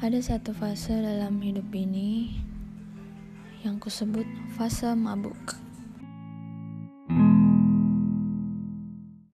Ada satu fase dalam hidup ini yang kusebut fase mabuk.